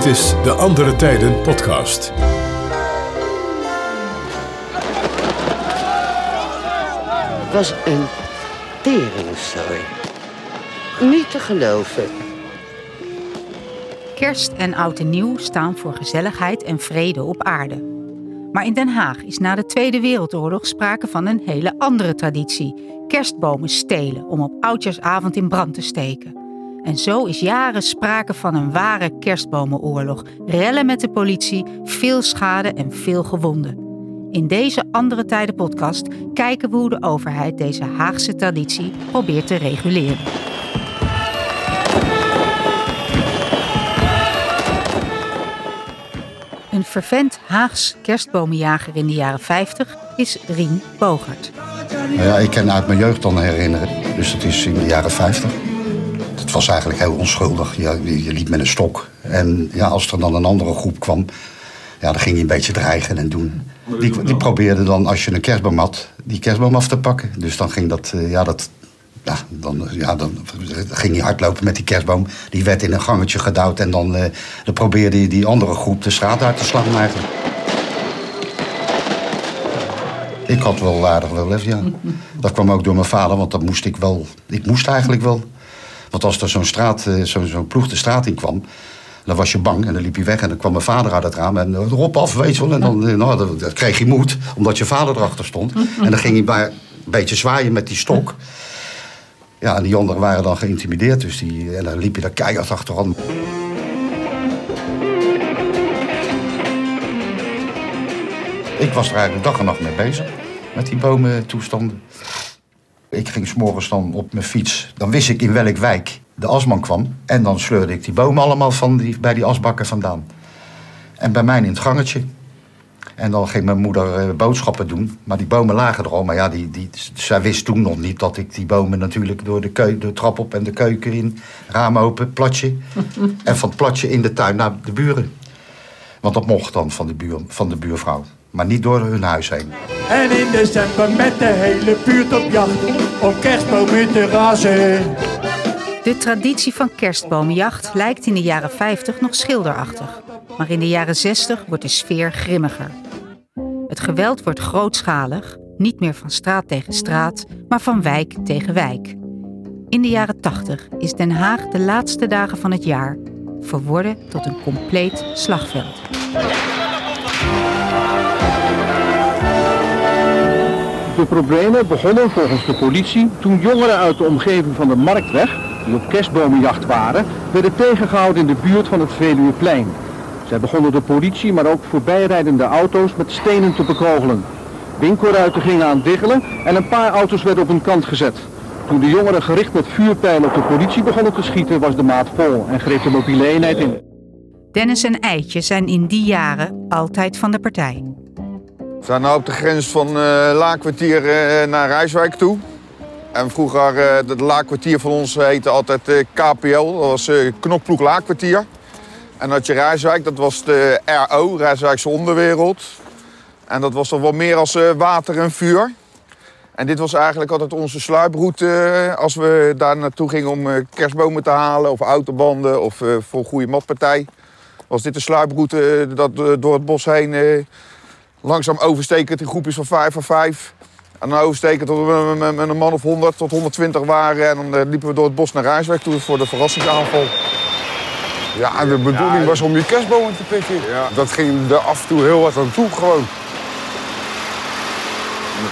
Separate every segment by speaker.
Speaker 1: Dit is de Andere Tijden podcast.
Speaker 2: Het was een teringzooi. Niet te geloven.
Speaker 3: Kerst en oud en nieuw staan voor gezelligheid en vrede op aarde. Maar in Den Haag is na de Tweede Wereldoorlog sprake van een hele andere traditie: kerstbomen stelen om op oudjaarsavond in brand te steken. En zo is jaren sprake van een ware kerstbomenoorlog. Rellen met de politie, veel schade en veel gewonden. In deze Andere Tijden podcast kijken we hoe de overheid deze Haagse traditie probeert te reguleren. Een fervent Haags kerstbomenjager in de jaren 50 is Rien Bogert.
Speaker 4: Nou ja, ik kan uit mijn jeugd dan herinneren. Dus dat is in de jaren 50. Het was eigenlijk heel onschuldig. Je, je liep met een stok. En ja, als er dan een andere groep kwam, ja, dan ging hij een beetje dreigen en doen. Die, die probeerde dan, als je een kerstboom had, die kerstboom af te pakken. Dus dan ging dat, eh, ja, dat ja, dan, ja, dan ging hij hardlopen met die kerstboom. Die werd in een gangetje gedouwd en dan, uh, dan probeerde hij die andere groep de straat uit te slaan eigenlijk. Ik had wel aardig wel lef, ja. Dat kwam ook door mijn vader, want dat moest ik wel. Ik moest eigenlijk wel. Want als er zo'n straat, eh, zo'n zo ploeg de straat in kwam, dan was je bang en dan liep je weg en dan kwam mijn vader uit het raam en erop af, weet je wel. En dan, nou, dan, dan kreeg je moed, omdat je vader erachter stond. En dan ging hij bij, een beetje zwaaien met die stok. Ja, en die anderen waren dan geïntimideerd, dus die, en dan liep je daar keihard achteraan. Ik was er eigenlijk dag en nacht mee bezig, met die bomentoestanden. Ik ging s'morgens dan op mijn fiets. Dan wist ik in welk wijk de asman kwam. En dan sleurde ik die bomen allemaal van die, bij die asbakken vandaan. En bij mij in het gangetje. En dan ging mijn moeder eh, boodschappen doen. Maar die bomen lagen er al. Maar ja, die, die, zij wist toen nog niet dat ik die bomen natuurlijk door de, keu, de trap op en de keuken in. Raam open, platje. en van het platje in de tuin naar de buren. Want dat mocht dan van de, buur, van de buurvrouw. Maar niet door hun huis heen.
Speaker 5: En in december met de hele buurt op jacht om kerstbomen te razen.
Speaker 3: De traditie van kerstbomenjacht lijkt in de jaren 50 nog schilderachtig. Maar in de jaren 60 wordt de sfeer grimmiger. Het geweld wordt grootschalig, niet meer van straat tegen straat, maar van wijk tegen wijk. In de jaren 80 is Den Haag de laatste dagen van het jaar verworden tot een compleet slagveld.
Speaker 6: De problemen begonnen volgens de politie toen jongeren uit de omgeving van de Marktweg, die op kerstbomenjacht waren, werden tegengehouden in de buurt van het Veluweplein. Zij begonnen de politie, maar ook voorbijrijdende auto's met stenen te bekogelen. Winkelruiten gingen aan diggelen en een paar auto's werden op een kant gezet. Toen de jongeren gericht met vuurpijlen op de politie begonnen te schieten, was de maat vol en greep de mobiele eenheid in.
Speaker 3: Dennis en Eitje zijn in die jaren altijd van de partij.
Speaker 7: We zijn nu op de grens van uh, Laakkwartier uh, naar Rijswijk toe. En vroeger, uh, het Laakkwartier van ons heette altijd KPL, dat was Knokploeg Laakkwartier. En had je Rijswijk, dat was de RO, Rijswijkse onderwereld. En dat was toch wel meer als water en vuur. En dit was eigenlijk altijd onze sluiproute als we daar naartoe gingen om kerstbomen te halen of autobanden of voor een goede matpartij. Was dit de sluiproute dat door het bos heen langzaam overstekend in groepjes van vijf van vijf. En dan oversteken tot we met een man of 100 tot 120 waren. En dan liepen we door het bos naar Rijswijk toe voor de verrassingsaanval.
Speaker 8: Ja, de bedoeling was om je kerstbomen te pikken. Ja. Dat ging er af en toe heel wat aan toe gewoon.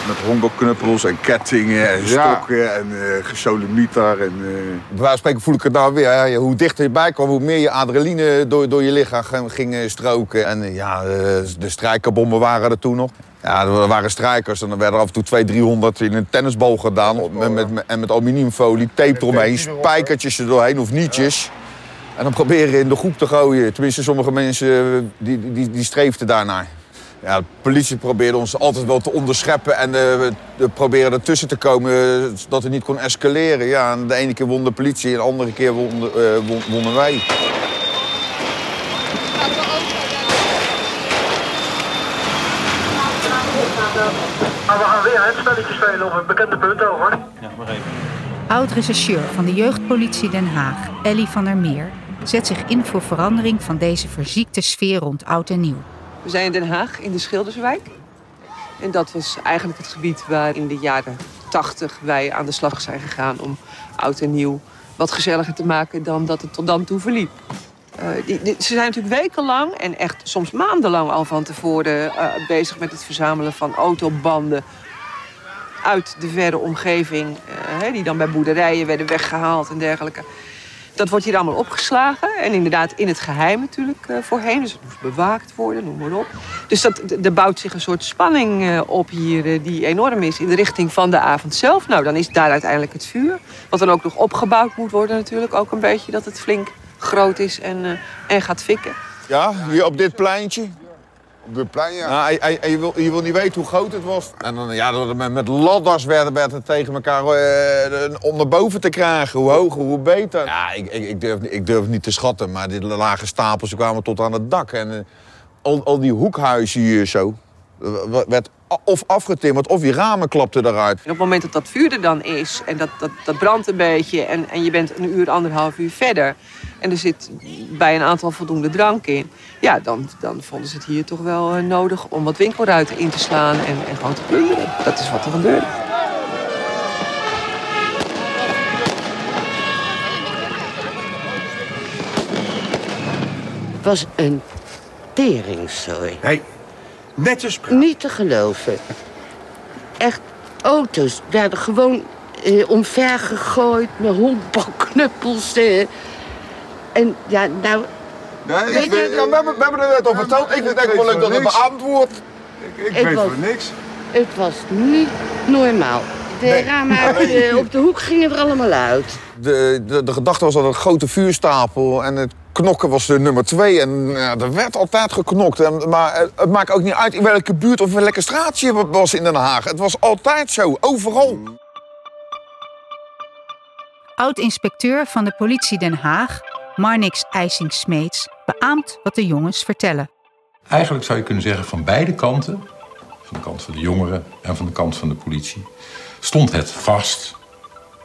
Speaker 9: Met, honkbalknuppels en kettingen en
Speaker 8: Ja.
Speaker 9: stokken en uh, gesodemieter. En, eh,
Speaker 7: Bij wijze van spreken voel ik het nou weer. Hè. Hoe dichter je bij kwam, hoe meer je adrenaline door, door je lichaam ging- eh, stroken. En eh, ja, eh, de strijkerbommen waren er toen nog. Ja, er waren strijkers en dan werden er af en toe 200, 300 in een tennisbal gedaan. op- Met, met, en met aluminiumfolie, tape eromheen, spijkertjes er doorheen of nietjes. En dan proberen in de groep te gooien. Tenminste, sommige mensen eh, die, die, die streefden daarnaar. Ja, de politie probeerde ons altijd wel te onderscheppen en eh, we proberen ertussen te komen eh, zodat het niet kon escaleren. Ja, en de ene keer won de politie en de andere keer won, eh, wonnen wij.
Speaker 10: Maar we gaan weer het spelletje spelen op een bekende punt over.
Speaker 3: Oud-rechercheur van de jeugdpolitie Den Haag, Ellie van der Meer, zet zich in voor verandering van deze verziekte sfeer rond oud en nieuw.
Speaker 11: We zijn in Den Haag, in de Schilderswijk. En dat was eigenlijk het gebied waar in de jaren 80 wij aan de slag zijn gegaan om oud en nieuw wat gezelliger te maken dan dat het tot dan toe verliep. Uh, die, ze zijn natuurlijk wekenlang en echt soms maandenlang al van tevoren uh, bezig met het verzamelen van autobanden uit de verre omgeving, uh, die dan bij boerderijen werden weggehaald en dergelijke. Dat wordt hier allemaal opgeslagen. En inderdaad in het geheim natuurlijk uh, voorheen. Dus het moest bewaakt worden, noem maar op. Dus dat, er bouwt zich een soort spanning uh, op hier uh, die enorm is in de richting van de avond zelf. Nou, dan is daar uiteindelijk het vuur. Wat dan ook nog opgebouwd moet worden natuurlijk. Ook een beetje dat het flink groot is en, en gaat fikken.
Speaker 7: Ja, hier op dit pleintje.
Speaker 8: Plein, ja.
Speaker 7: Nou, en, en je, wil, je wil niet weten hoe groot het was. En dan, ja, met, met ladders werden, werd het tegen elkaar uh, om naar boven te krijgen. Hoe hoger, hoe beter. Ja, ik, ik, ik, durf, ik durf niet te schatten, maar die lage stapels kwamen tot aan het dak. En uh, al, al die hoekhuizen hier zo, werd of afgetimmerd of die ramen klapten eruit.
Speaker 11: En op het moment dat dat vuur er dan is en dat, dat, dat brandt een beetje... En, en je bent een uur, anderhalf uur verder... en er zit bij een aantal voldoende drank in... ja, dan, dan vonden ze het hier toch wel uh, nodig om wat winkelruiten in te slaan... En, en gewoon te plunderen. Dat is wat er gebeurde.
Speaker 2: Het was een teringzooi.
Speaker 12: Hey, netjes
Speaker 2: Niet te geloven. Echt, auto's werden gewoon eh, omver gegooid met honkbalknuppels. Eh. En ja, nou...
Speaker 7: Nee, ik, ik, ja, we, hebben, we hebben er net over verteld. Ik vind het echt wel leuk dat het beaamd wordt.
Speaker 8: Ik, ik weet voor niks.
Speaker 2: Het was niet normaal. De nee. ramen uit, uh, op de hoek gingen er allemaal uit.
Speaker 7: De, de, de gedachte was dat een grote vuurstapel en het knokken was de nummer twee. En ja, er werd altijd geknokt. En, maar het maakt ook niet uit in welke buurt of welke straat je was in Den Haag. Het was altijd zo, overal.
Speaker 3: Oud-inspecteur van de politie Den Haag, Marnix IJsing-Smeets, beaamt wat de jongens vertellen.
Speaker 13: Eigenlijk zou je kunnen zeggen van beide kanten, van de kant van de jongeren en van de kant van de politie, stond het vast.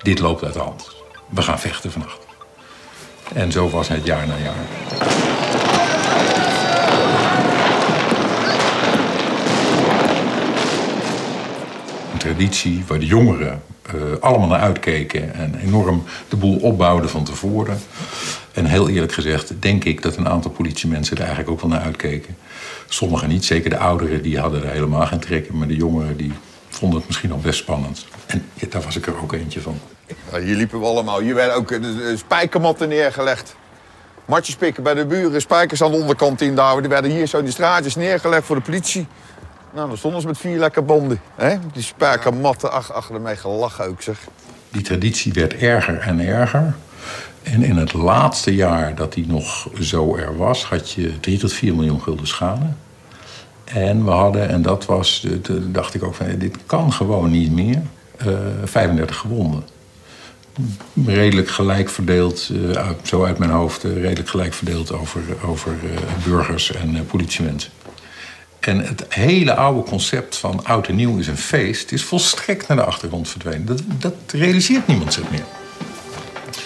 Speaker 13: Dit loopt uit de hand. We gaan vechten vannacht. En zo was het jaar na jaar. Een traditie waar de jongeren uh, allemaal naar uitkeken en enorm de boel opbouwden van tevoren. En heel eerlijk gezegd, denk ik dat een aantal politiemensen er eigenlijk ook wel naar uitkeken. Sommigen niet, zeker de ouderen, die hadden er helemaal geen trek in. Maar de jongeren, die vonden het misschien al best spannend. En ja, daar was ik er ook eentje van.
Speaker 7: Ja, hier liepen we allemaal. Hier werden ook de spijkermatten neergelegd. Matjes pikken bij de buren, spijkers aan de onderkant inhouden. Die werden hier zo in de straatjes neergelegd voor de politie. Nou, dan stonden ze met vier lekker banden. Hè? Die spijkermatten, ach, ach, ermee gelachen ook zeg.
Speaker 13: Die traditie werd erger en erger. En in het laatste jaar dat die nog zo er was, had je 3 tot 4 miljoen gulden schade. En we hadden, en dat was, dacht ik ook van, dit kan gewoon niet meer, uh, 35 gewonden redelijk gelijk verdeeld, uh, zo uit mijn hoofd, uh, redelijk gelijk verdeeld over, over burgers en politiemensen. En het hele oude concept van oud en nieuw is een feest is volstrekt naar de achtergrond verdwenen. Dat, dat realiseert niemand zich meer.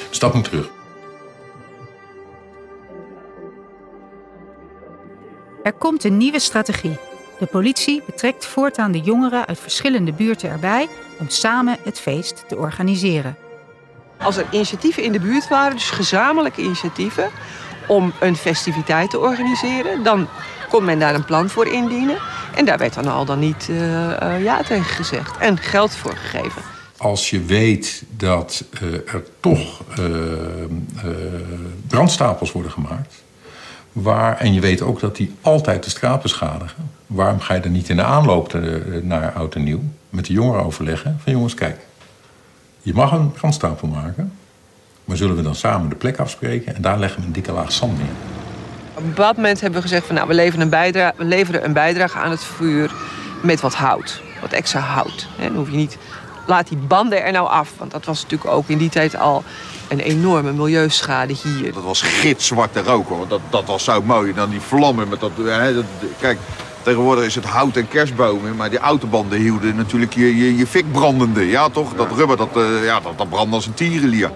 Speaker 13: Dus dat moet terug.
Speaker 3: Er komt een nieuwe strategie. De politie betrekt voortaan de jongeren uit verschillende buurten erbij om samen het feest te organiseren.
Speaker 11: Als er initiatieven in de buurt waren, dus gezamenlijke initiatieven om een festiviteit te organiseren, dan kon men daar een plan voor indienen. En daar werd dan al dan niet uh, uh, ja tegen gezegd en geld voor gegeven.
Speaker 13: Als je weet dat uh, er toch brandstapels worden gemaakt, waar, en je weet ook dat die altijd de straat beschadigen, waarom ga je dan niet in de aanloop te, naar oud en nieuw met de jongeren overleggen? Van jongens, kijk, je mag een brandstapel maken, maar zullen we dan samen de plek afspreken en daar leggen we een dikke laag zand neer.
Speaker 11: Op bepaald moment hebben we gezegd van nou, we leveren een we leveren een bijdrage aan het vuur met wat hout. Wat extra hout. Dan hoef je niet, laat die banden er nou af. Want dat was natuurlijk ook in die tijd al een enorme milieuschade hier.
Speaker 7: Dat was gitzwarte rook hoor. Dat, dat was zo mooi. En dan die vlammen met dat. Hè, dat kijk, Tegenwoordig is het hout en kerstbomen, maar die autobanden hielden natuurlijk je, je, je fik brandende. Ja toch? Dat rubber, dat, uh, ja, dat, dat brandde als een tierenlier.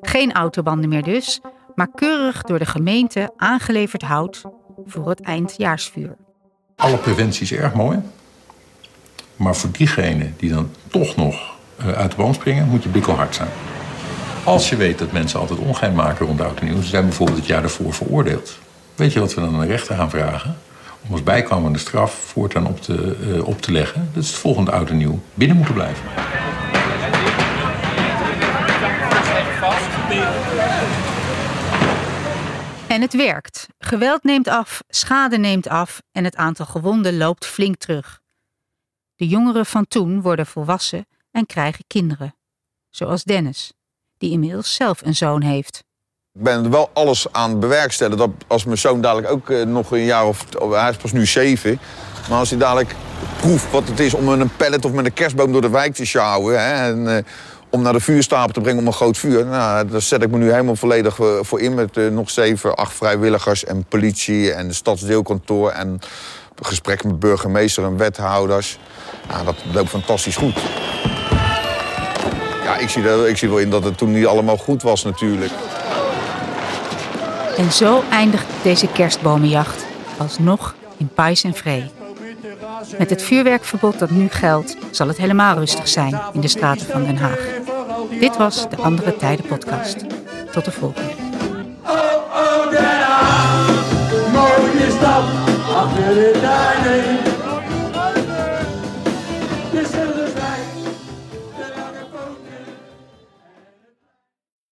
Speaker 3: Geen autobanden meer dus, maar keurig door de gemeente aangeleverd hout voor het eindjaarsvuur.
Speaker 13: Alle preventie is erg mooi. Maar voor diegenen die dan toch nog eh, uit de boom springen, moet je bikkelhard zijn. Als je weet dat mensen altijd ongein maken rond oud ze zijn bijvoorbeeld het jaar daarvoor veroordeeld. Weet je wat we dan aan de rechter gaan vragen? Om als bijkomende straf voortaan op te, uh, op te leggen. Dat is het volgende oud en nieuw. Binnen moeten blijven.
Speaker 3: En het werkt. Geweld neemt af, schade neemt af en het aantal gewonden loopt flink terug. De jongeren van toen worden volwassen en krijgen kinderen. Zoals Dennis, die inmiddels zelf een zoon heeft.
Speaker 7: Ik ben er wel alles aan bewerkstelligen. Dat als mijn zoon dadelijk ook eh, nog een jaar of... Hij is pas nu zeven. Maar als hij dadelijk proeft wat het is om met een pallet of met een kerstboom door de wijk te sjouwen... Hè, en eh, om naar de vuurstapel te brengen om een groot vuur... Nou, daar zet ik me nu helemaal volledig eh, voor in... met nog zeven, acht vrijwilligers en politie en de stadsdeelkantoor... en gesprek met burgemeester en wethouders. Nou, dat loopt fantastisch goed. Ja, ik zie, er, ik zie wel in dat het toen niet allemaal goed was natuurlijk.
Speaker 3: En zo eindigt deze kerstbomenjacht alsnog in pais en vree. Met het vuurwerkverbod dat nu geldt, zal het helemaal rustig zijn in de straten van Den Haag. Dit was de Andere Tijden podcast. Tot de volgende.
Speaker 5: Oh, oh, Den Haag, mooie stad, achter de